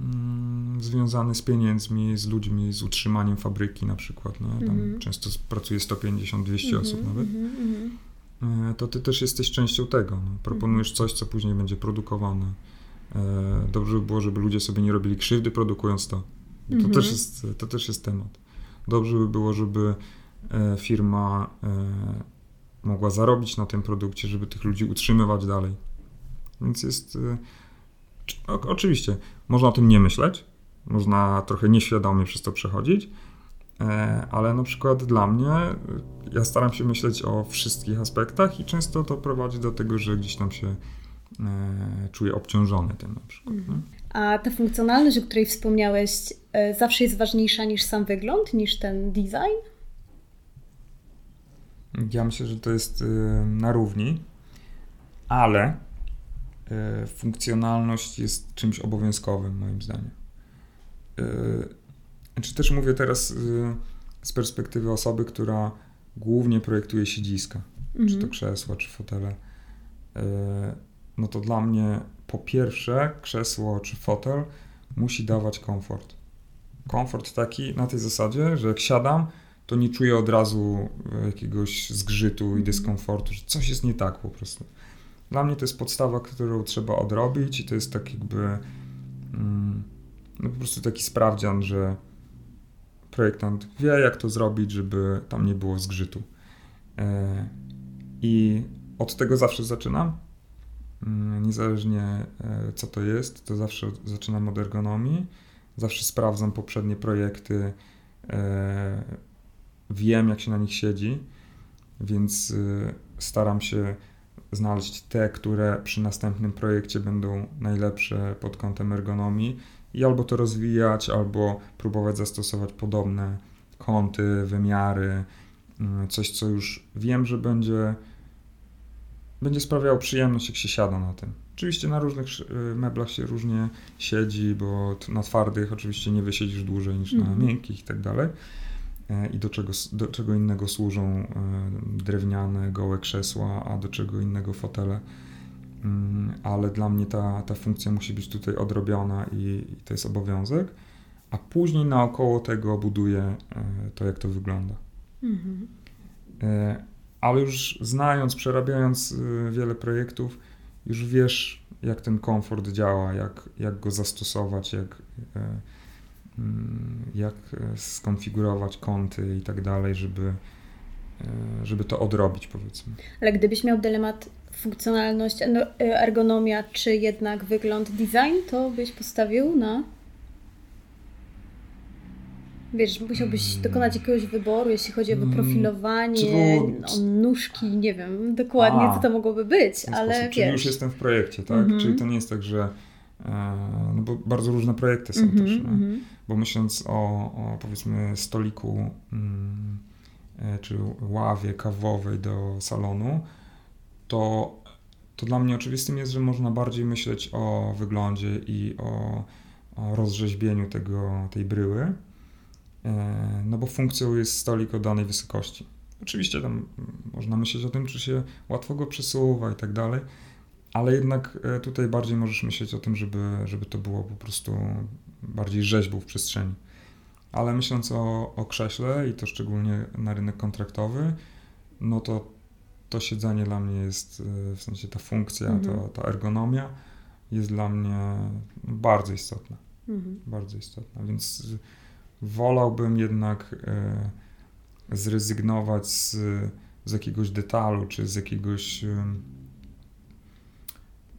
Mm, związany z pieniędzmi, z ludźmi, z utrzymaniem fabryki na przykład. Nie? Tam mm-hmm. Często pracuje 150-200 mm-hmm, osób nawet. Mm-hmm, to ty też jesteś częścią tego. No. Proponujesz coś, co później będzie produkowane. E, dobrze by było, żeby ludzie sobie nie robili krzywdy produkując to. To, też, mhm. jest, to też jest temat. Dobrze by było, żeby e, firma e, mogła zarobić na tym produkcie, żeby tych ludzi utrzymywać dalej. Więc jest o, oczywiście, można o tym nie myśleć, można trochę nieświadomie przez to przechodzić, e, ale na przykład dla mnie, ja staram się myśleć o wszystkich aspektach i często to prowadzi do tego, że gdzieś tam się e, czuję obciążony tym na przykład. Mhm. A ta funkcjonalność, o której wspomniałeś, e, zawsze jest ważniejsza niż sam wygląd, niż ten design? Ja myślę, że to jest na równi, ale E, funkcjonalność jest czymś obowiązkowym, moim zdaniem. E, czy też mówię teraz e, z perspektywy osoby, która głównie projektuje siedziska, mhm. czy to mhm. krzesła, czy fotele. No to dla mnie po pierwsze krzesło czy fotel musi dawać komfort. Komfort taki na tej zasadzie, że jak siadam, to nie czuję od razu jakiegoś zgrzytu i mhm. dyskomfortu, że coś jest nie tak po prostu. Dla mnie to jest podstawa, którą trzeba odrobić i to jest tak jakby mm, no po prostu taki sprawdzian, że projektant wie, jak to zrobić, żeby tam nie było zgrzytu. E, I od tego zawsze zaczynam. Mm, niezależnie e, co to jest, to zawsze zaczynam od ergonomii. Zawsze sprawdzam poprzednie projekty. E, wiem, jak się na nich siedzi, więc staram się znaleźć te, które przy następnym projekcie będą najlepsze pod kątem ergonomii i albo to rozwijać, albo próbować zastosować podobne kąty, wymiary, mm, coś, co już wiem, że będzie, będzie sprawiało przyjemność, jak się siada na tym. Oczywiście na różnych y, meblach się różnie siedzi, bo na twardych oczywiście nie wysiedzisz dłużej niż na mhm. miękkich i tak dalej. E, i do czego, do czego innego służą e, drewniane, gołe krzesła, a do czego innego fotele. Mm, ale dla mnie ta, ta funkcja musi być tutaj odrobiona i, i to jest obowiązek, a później naokoło tego buduję e, to, jak to wygląda. Mhm. Ale już znając, przerabiając wiele projektów, już wiesz, jak ten komfort działa, jak, jak go zastosować, jak, Mm, jak e, skonfigurować kąty i tak dalej, żeby, e, żeby to odrobić, powiedzmy. Ale gdybyś miał dylemat funkcjonalność, no, e, ergonomia, czy jednak wygląd, design, to byś postawił na. Wiesz, musiałbyś mm. dokonać jakiegoś wyboru, jeśli chodzi o mm, wyprofilowanie, o nóżki, nie wiem dokładnie, A, co to mogłoby być, ale sposób. wiesz. Czyli już jestem w projekcie, tak? Mm -hmm. Czyli to nie jest tak, że no bo bardzo różne projekty są mm -hmm, też. Mm -hmm bo myśląc o, o powiedzmy stoliku mm, e, czy ławie kawowej do salonu, to, to dla mnie oczywistym jest, że można bardziej myśleć o wyglądzie i o, o rozrzeźbieniu tego, tej bryły, e, no bo funkcją jest stolik o danej wysokości. Oczywiście tam można myśleć o tym, czy się łatwo go przesuwa i tak dalej, ale jednak e, tutaj bardziej możesz myśleć o tym, żeby, żeby to było po prostu bardziej rzeźbą w przestrzeni. ale myśląc o, o krześle i to szczególnie na rynek kontraktowy, no to to siedzenie dla mnie jest, y, w sensie ta funkcja, Mhm. ta, ta ergonomia jest dla mnie bardzo istotna. Mhm. Bardzo istotna, więc wolałbym jednak y, zrezygnować z, z jakiegoś detalu, czy z jakiegoś ym,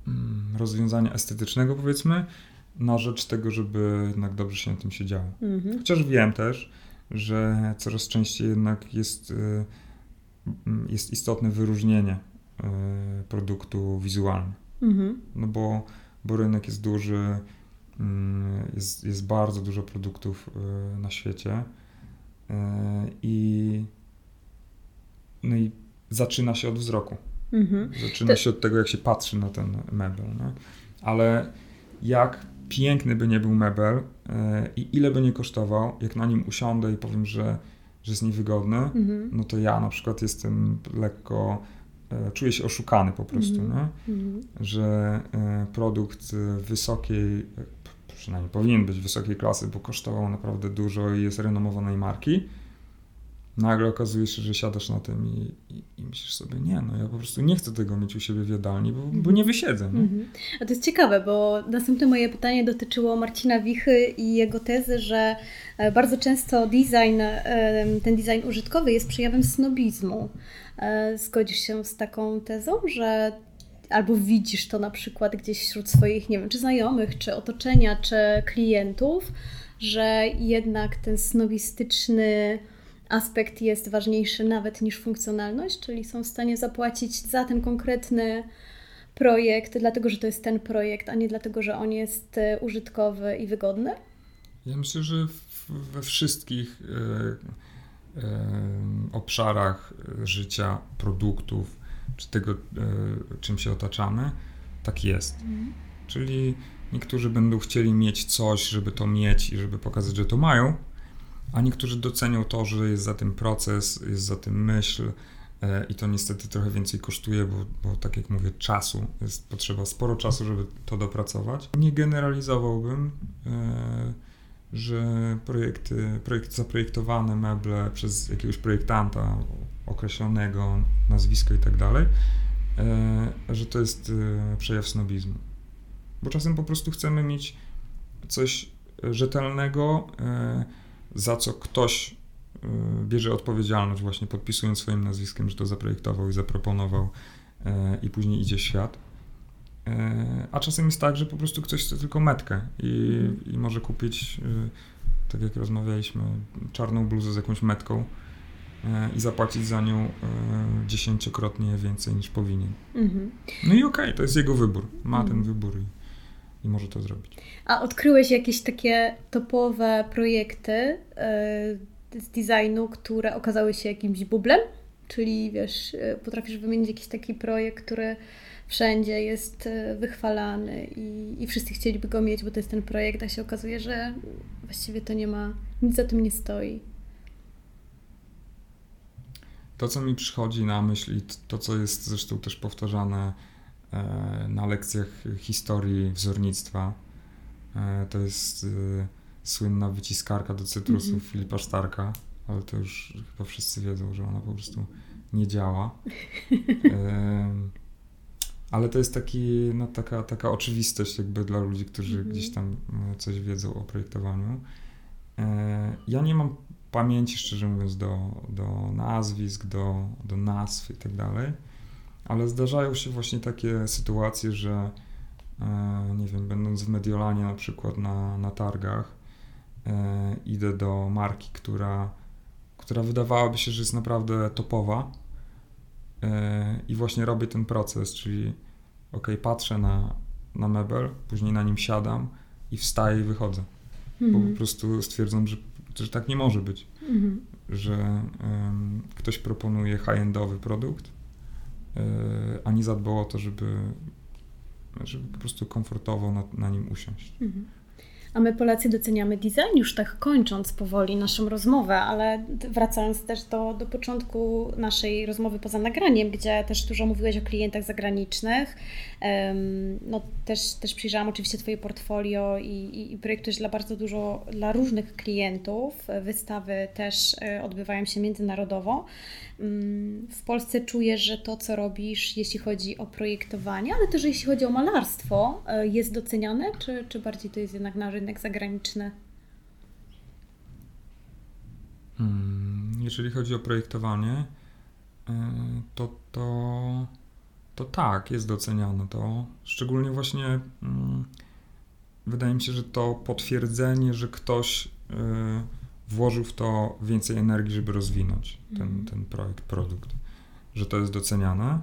mm, rozwiązania estetycznego, powiedzmy, na rzecz tego, żeby jednak dobrze się na tym siedziało. Mhm. Chociaż wiem też, że coraz częściej jednak jest, y, mm, jest istotne wyróżnienie produktu wizualnie. Mhm. No bo, bo rynek jest duży, jest, jest bardzo dużo produktów y, na świecie y, i, no i zaczyna się od wzroku. Mhm. Zaczyna się od tego, jak się patrzy na ten mebel. Nie? Ale jak piękny by nie był mebel e, i ile by nie kosztował, jak na nim usiądę i powiem, że, że jest niewygodny, Mhm. no to ja na przykład jestem lekko, czuję się oszukany po prostu, nie? Mhm. że produkt wysokiej, przynajmniej powinien być wysokiej klasy, bo kosztował naprawdę dużo i jest renomowanej marki, nagle okazuje się, że siadasz na tym i, i, i myślisz sobie, nie, no ja po prostu nie chcę tego mieć u siebie w jadalni, bo, bo nie wysiedzę. Nie? Mhm. A to jest ciekawe, bo następne moje pytanie dotyczyło Marcina Wichy i jego tezy, że e, bardzo często design, ten design użytkowy jest przejawem snobizmu. E, Zgodzisz się z taką tezą, że albo widzisz to na przykład gdzieś wśród swoich, nie wiem, czy znajomych, czy otoczenia, czy klientów, że jednak ten snobistyczny aspekt jest ważniejszy nawet niż funkcjonalność, czyli są w stanie zapłacić za ten konkretny projekt, dlatego że to jest ten projekt, a nie dlatego, że on jest e, użytkowy i wygodny? Ja myślę, że we wszystkich e, e, obszarach życia, produktów, czy tego, e, czym się otaczamy, tak jest. Czyli niektórzy będą chcieli mieć coś, żeby to mieć i żeby pokazać, że to mają, a niektórzy docenią to, że jest za tym proces, jest za tym myśl e, i to niestety trochę więcej kosztuje, bo, bo tak jak mówię, czasu, jest potrzeba sporo czasu, żeby to dopracować. Nie generalizowałbym, e, że projekty, projekt, zaprojektowane meble przez jakiegoś projektanta określonego, nazwisko i tak dalej, e, że to jest e, przejaw snobizmu. Bo czasem po prostu chcemy mieć coś rzetelnego, e, za co ktoś bierze odpowiedzialność, właśnie podpisując swoim nazwiskiem, że to zaprojektował i zaproponował, i później idzie świat. A czasem jest tak, że po prostu ktoś chce tylko metkę i, i może kupić, tak jak rozmawialiśmy, czarną bluzę z jakąś metką i zapłacić za nią e, dziesięciokrotnie więcej niż powinien. Mhm. No i okej, to jest jego wybór. Ma ten Mhm. wybór i, i może to zrobić. A odkryłeś jakieś takie topowe projekty e, z designu, które okazały się jakimś bublem? Czyli wiesz, e, potrafisz wymienić jakiś taki projekt, który wszędzie jest e, wychwalany i, i wszyscy chcieliby go mieć, bo to jest ten projekt, a się okazuje, że właściwie to nie ma, nic za tym nie stoi. To, co mi przychodzi na myśl i to, co jest zresztą też powtarzane e, na lekcjach historii wzornictwa, e, to jest e, słynna wyciskarka do cytrusów Mhm. Filipa Starka, ale to już chyba wszyscy wiedzą, że ona po prostu nie działa. Ale to jest taki, no, taka, taka oczywistość jakby dla ludzi, którzy Mhm. gdzieś tam e, coś wiedzą o projektowaniu. Ja nie mam pamięci, szczerze mówiąc, do, do nazwisk, do, do nazw i tak dalej, ale zdarzają się właśnie takie sytuacje, że e, nie wiem, będąc w Mediolanie na przykład na, na targach, e, idę do marki, która, która wydawałaby się, że jest naprawdę topowa e, i właśnie robię ten proces, czyli ok, patrzę na, na mebel, później na nim siadam i wstaję i wychodzę bo po Mhm. prostu stwierdzam, że, że tak nie może być, Mhm. że em, ktoś proponuje high-endowy produkt, e, a nie zadbał o to, żeby, żeby po prostu komfortowo na, na nim usiąść. Mhm. A my Polacy doceniamy design, już tak kończąc powoli naszą rozmowę, ale wracając też do, do początku naszej rozmowy poza nagraniem, gdzie też dużo mówiłeś o klientach zagranicznych. No, też, też przyjrzałam oczywiście Twoje portfolio i, i, i projektujesz dla bardzo dużo, dla różnych klientów. Wystawy też e, odbywają się międzynarodowo. Mm, w Polsce czujesz, że to, co robisz, jeśli chodzi o projektowanie, ale też jeśli chodzi o malarstwo, e, jest doceniane, czy, czy bardziej to jest jednak na rynek zagraniczny? Hmm, jeżeli chodzi o projektowanie, e, to, to, to tak, jest doceniane to. Szczególnie właśnie hmm, wydaje mi się, że to potwierdzenie, że ktoś e, włożył w to więcej energii, żeby rozwinąć ten, mhm. ten projekt, produkt, że to jest doceniane.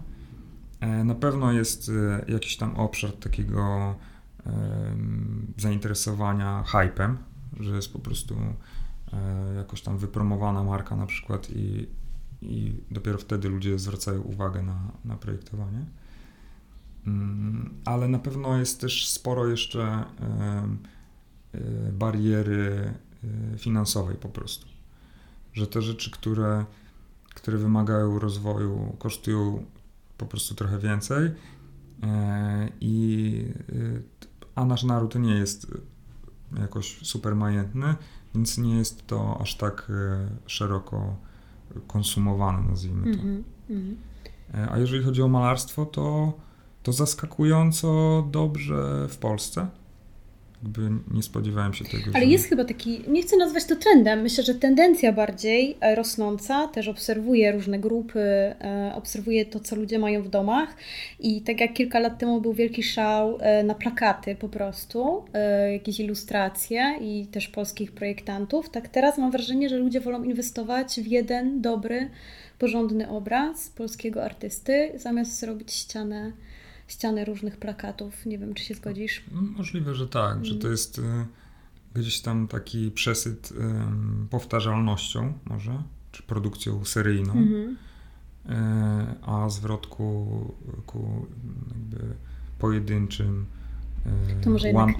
E, na pewno jest e, jakiś tam obszar takiego zainteresowania hypem, że jest po prostu e, jakoś tam wypromowana marka na przykład i, i dopiero wtedy ludzie zwracają uwagę na, na projektowanie. Mm, ale na pewno jest też sporo jeszcze bariery finansowej po prostu. Że te rzeczy, które, które wymagają rozwoju, kosztują po prostu trochę więcej. E, I, y, a nasz naród nie jest jakoś super majętny, więc nie jest to aż tak e, szeroko konsumowane, nazwijmy to. Mm -hmm. A jeżeli chodzi o malarstwo, to, to zaskakująco dobrze w Polsce jakby nie spodziewałem się tego. Ale że... jest chyba taki, nie chcę nazwać to trendem, myślę, że tendencja bardziej e, rosnąca, też obserwuję różne grupy, e, obserwuję to, co ludzie mają w domach i tak jak kilka lat temu był wielki szał e, na plakaty po prostu, jakieś ilustracje i też polskich projektantów, tak teraz mam wrażenie, że ludzie wolą inwestować w jeden dobry, porządny obraz polskiego artysty, zamiast zrobić ścianę ściany różnych plakatów. Nie wiem, czy się zgodzisz? Możliwe, że tak, mm. że to mm. jest y, gdzieś tam taki przesyt powtarzalnością może, czy produkcją seryjną, mm -hmm. y, a zwrot ku, ku jakby pojedynczym to może jednak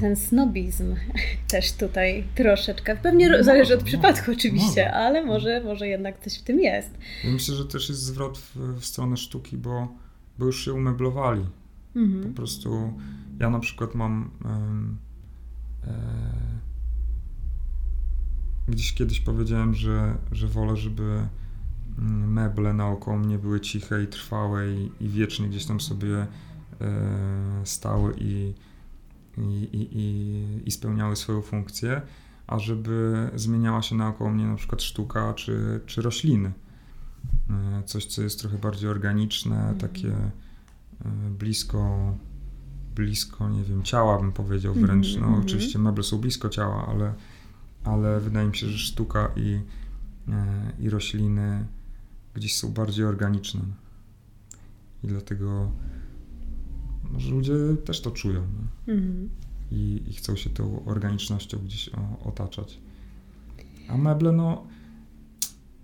ten snobizm też tutaj troszeczkę. Pewnie no, zależy od no, przypadku oczywiście, no. ale może, może jednak coś w tym jest. myślę, że też jest zwrot w, w stronę sztuki, bo bo już się umeblowali. Mhm. Po prostu ja na przykład mam e, gdzieś kiedyś powiedziałem, że, że wolę, żeby mm, meble naokoło mnie były ciche i trwałe i, i wiecznie gdzieś tam sobie e, stały i, i, i, i spełniały swoją funkcję, a żeby zmieniała się naokoło mnie na przykład sztuka czy, czy rośliny. E, coś, co jest trochę bardziej organiczne, mhm. takie e, blisko, blisko, nie wiem, ciała bym powiedział mhm, wręcz. No, mhm. oczywiście meble są blisko ciała, ale, ale wydaje mi się, że sztuka i, e, i rośliny gdzieś są bardziej organiczne. I dlatego może ludzie też to czują. I, I, chcą się tą organicznością gdzieś o, otaczać. A meble, no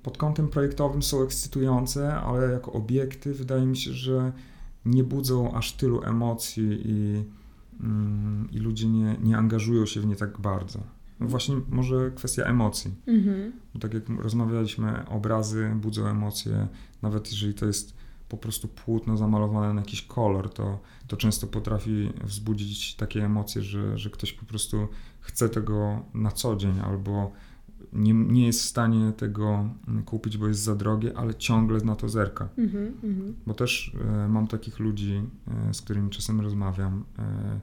pod kątem projektowym są ekscytujące, ale jako obiekty wydaje mi się, że nie budzą aż tylu emocji i, mm, i ludzie nie, nie angażują się w nie tak bardzo. No właśnie może kwestia emocji. Mhm. tak jak rozmawialiśmy, obrazy budzą emocje, nawet jeżeli to jest po prostu płótno zamalowane na jakiś kolor, to, to często potrafi wzbudzić takie emocje, że, że ktoś po prostu chce tego na co dzień albo nie, nie jest w stanie tego mm, kupić, bo jest za drogie, ale ciągle na to zerka. Mm -hmm. Bo też e, mam takich ludzi, e, z którymi czasem rozmawiam, e,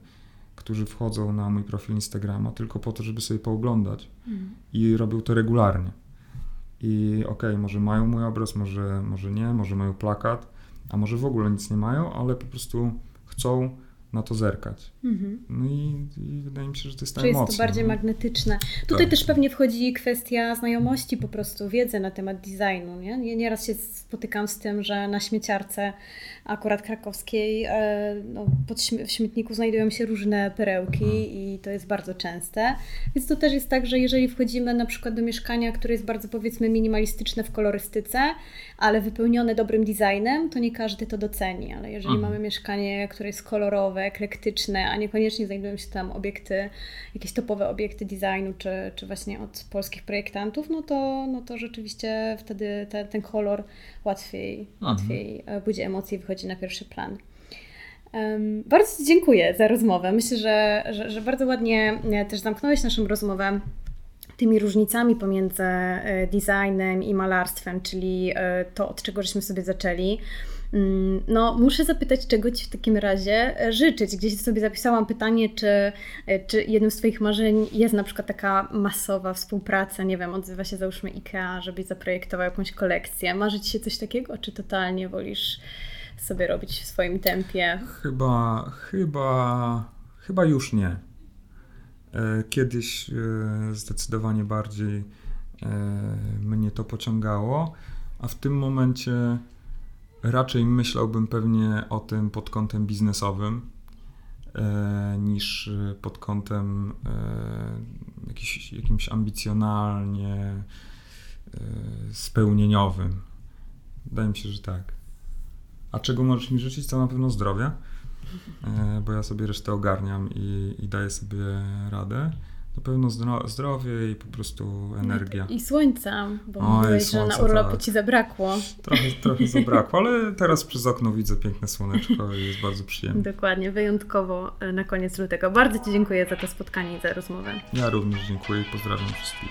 którzy wchodzą na mój profil Instagrama tylko po to, żeby sobie pooglądać mm. i robią to regularnie. I okej, okay, może mają mój obraz, może, może nie, może mają plakat, a może w ogóle nic nie mają, ale po prostu chcą na to zerkać. Mhm. No i, i, wydaje mi się, że to jest ta Czy emocja. jest to bardziej no. magnetyczne. Tutaj tak. też pewnie wchodzi kwestia znajomości, po prostu wiedzy na temat designu. Nie? Nieraz się spotykam z tym, że na śmieciarce akurat krakowskiej e, no, pod śmie w śmietniku znajdują się różne perełki mhm. i to jest bardzo częste. Więc to też jest tak, że jeżeli wchodzimy na przykład do mieszkania, które jest bardzo powiedzmy minimalistyczne w kolorystyce, ale wypełnione dobrym designem, to nie każdy to doceni. Ale jeżeli mhm. mamy mieszkanie, które jest kolorowe, eklektyczne, a niekoniecznie znajdują się tam obiekty, jakieś topowe obiekty designu, czy, czy właśnie od polskich projektantów, no to, no to rzeczywiście wtedy te, ten kolor łatwiej, mhm. łatwiej e, budzi emocje i wychodzi na pierwszy plan. Bardzo Ci dziękuję za rozmowę. Myślę, że, że, że bardzo ładnie e, też zamknąłeś naszą rozmowę tymi różnicami pomiędzy e, designem i malarstwem, czyli e, to, od czego żeśmy sobie zaczęli. Mm, no, muszę zapytać, czego Ci w takim razie e, życzyć. Gdzieś sobie zapisałam pytanie, czy, czy jednym z Twoich marzeń jest na przykład taka masowa współpraca, nie wiem, odzywa się załóżmy IKEA, żebyś zaprojektował jakąś kolekcję. Marzy Ci się coś takiego, czy totalnie wolisz sobie robić w swoim tempie? Chyba, chyba, chyba już nie. E, kiedyś e, zdecydowanie bardziej e, mnie to pociągało, a w tym momencie raczej myślałbym pewnie o tym pod kątem biznesowym niż pod kątem jakimś ambicjonalnie spełnieniowym. Wydaje mi się, że tak. A czego możesz mi życzyć? To na pewno zdrowia. E, bo ja sobie resztę ogarniam i, i daję sobie radę. Na pewno zdrowie i po prostu energia. I słońca, bo Oj, mówiłeś, słońca, że na urlopie tak. ci zabrakło. Trochę, trochę zabrakło, ale teraz przez okno widzę piękne słoneczko i jest bardzo przyjemnie. Dokładnie, wyjątkowo e, na koniec lutego. Bardzo Ci dziękuję za to spotkanie i za rozmowę. Ja również dziękuję i pozdrawiam wszystkich.